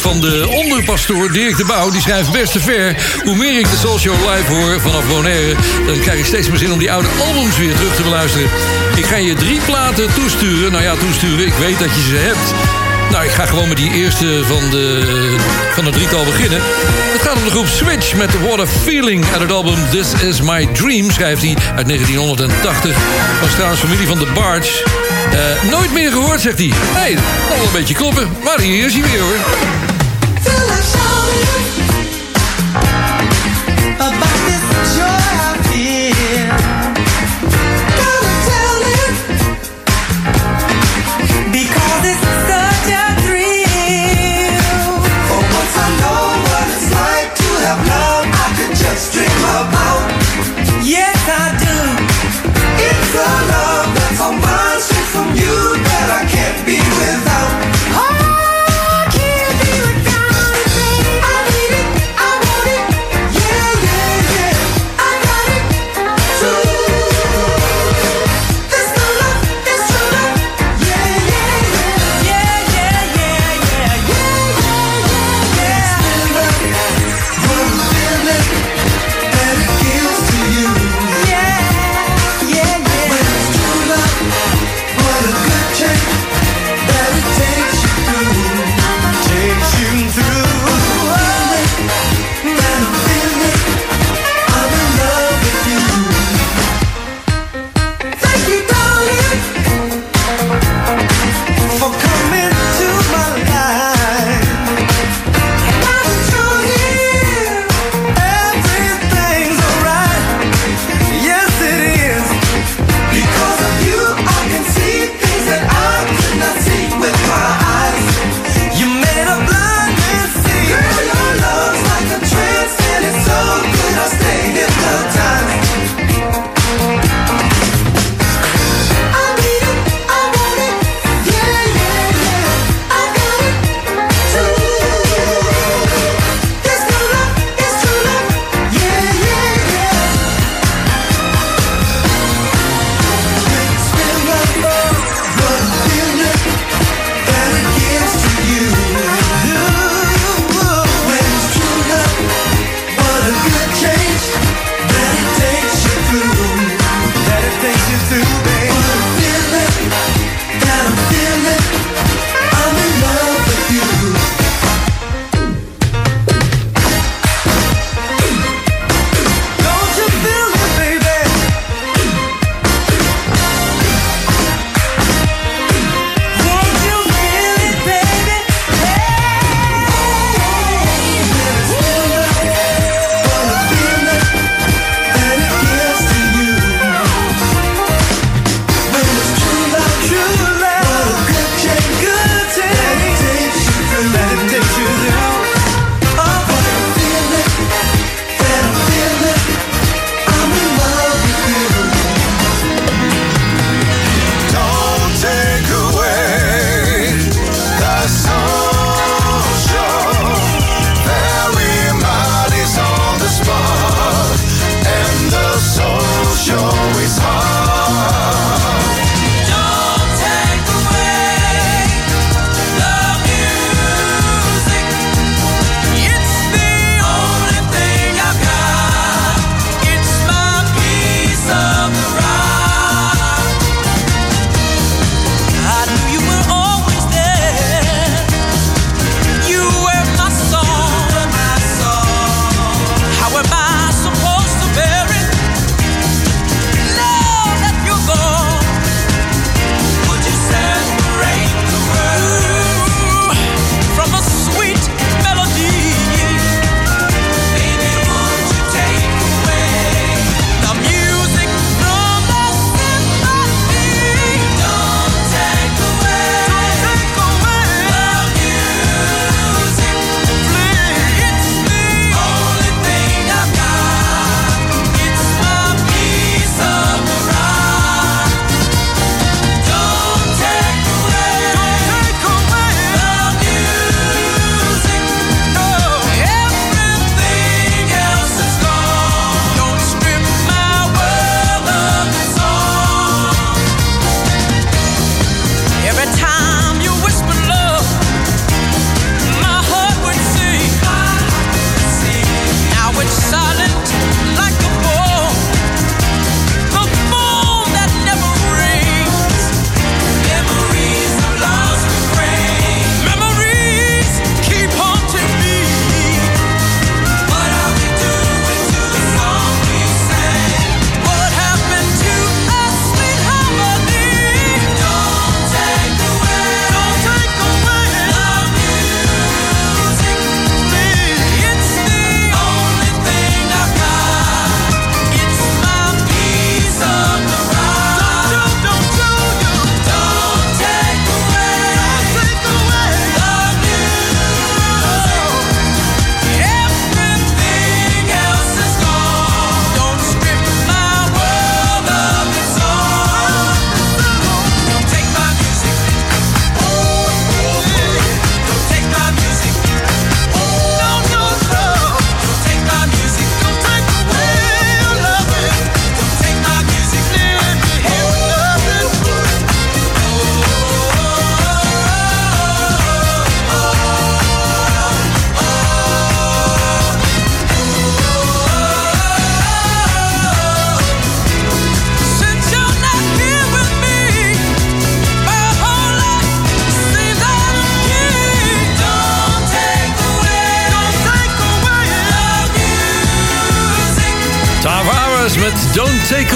Van de onderpastoor Dirk de Bouw. Die schrijft best te ver. Hoe meer ik de Soul Show live hoor vanaf Bonaire... dan krijg ik steeds meer zin om die oude albums weer terug te beluisteren. Ik ga je drie platen toesturen. Nou ja, toesturen. Ik weet dat je ze hebt. Nou, ik ga gewoon met die eerste van, de, van het drietal beginnen. Het gaat om de groep Switch met What a Feeling uit het album This Is My Dream, schrijft hij uit 1980. Was trouwens familie van de Barge. Eh, nooit meer gehoord, zegt hij. Hé, hey, wel een beetje kloppen. Maar hier is hij weer hoor.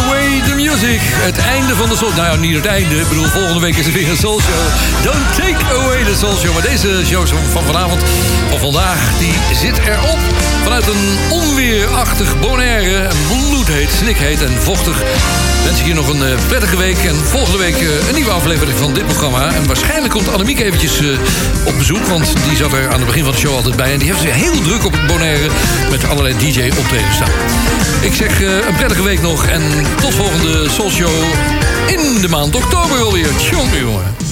Away the Music. Het einde van de Soul... Nou ja, niet het einde. Ik bedoel, volgende week is er weer een Soul Show. Don't Take Away the Soul Show. Maar deze show van vanavond, of vandaag, die zit erop. Vanuit een onweerachtig Bonaire. Bloedheet, snikheet en vochtig. Wens ik je nog een eh, prettige week. En volgende week eh, een nieuwe aflevering van dit programma. En waarschijnlijk komt Annemiek eventjes eh, op bezoek. Want die zat er aan het begin van de show altijd bij. En die heeft ze heel druk op het Bonaire. Met allerlei DJ-optredens staan. Ik zeg een prettige week nog. En tot volgende Show in de maand oktober alweer. Tjonge jongen.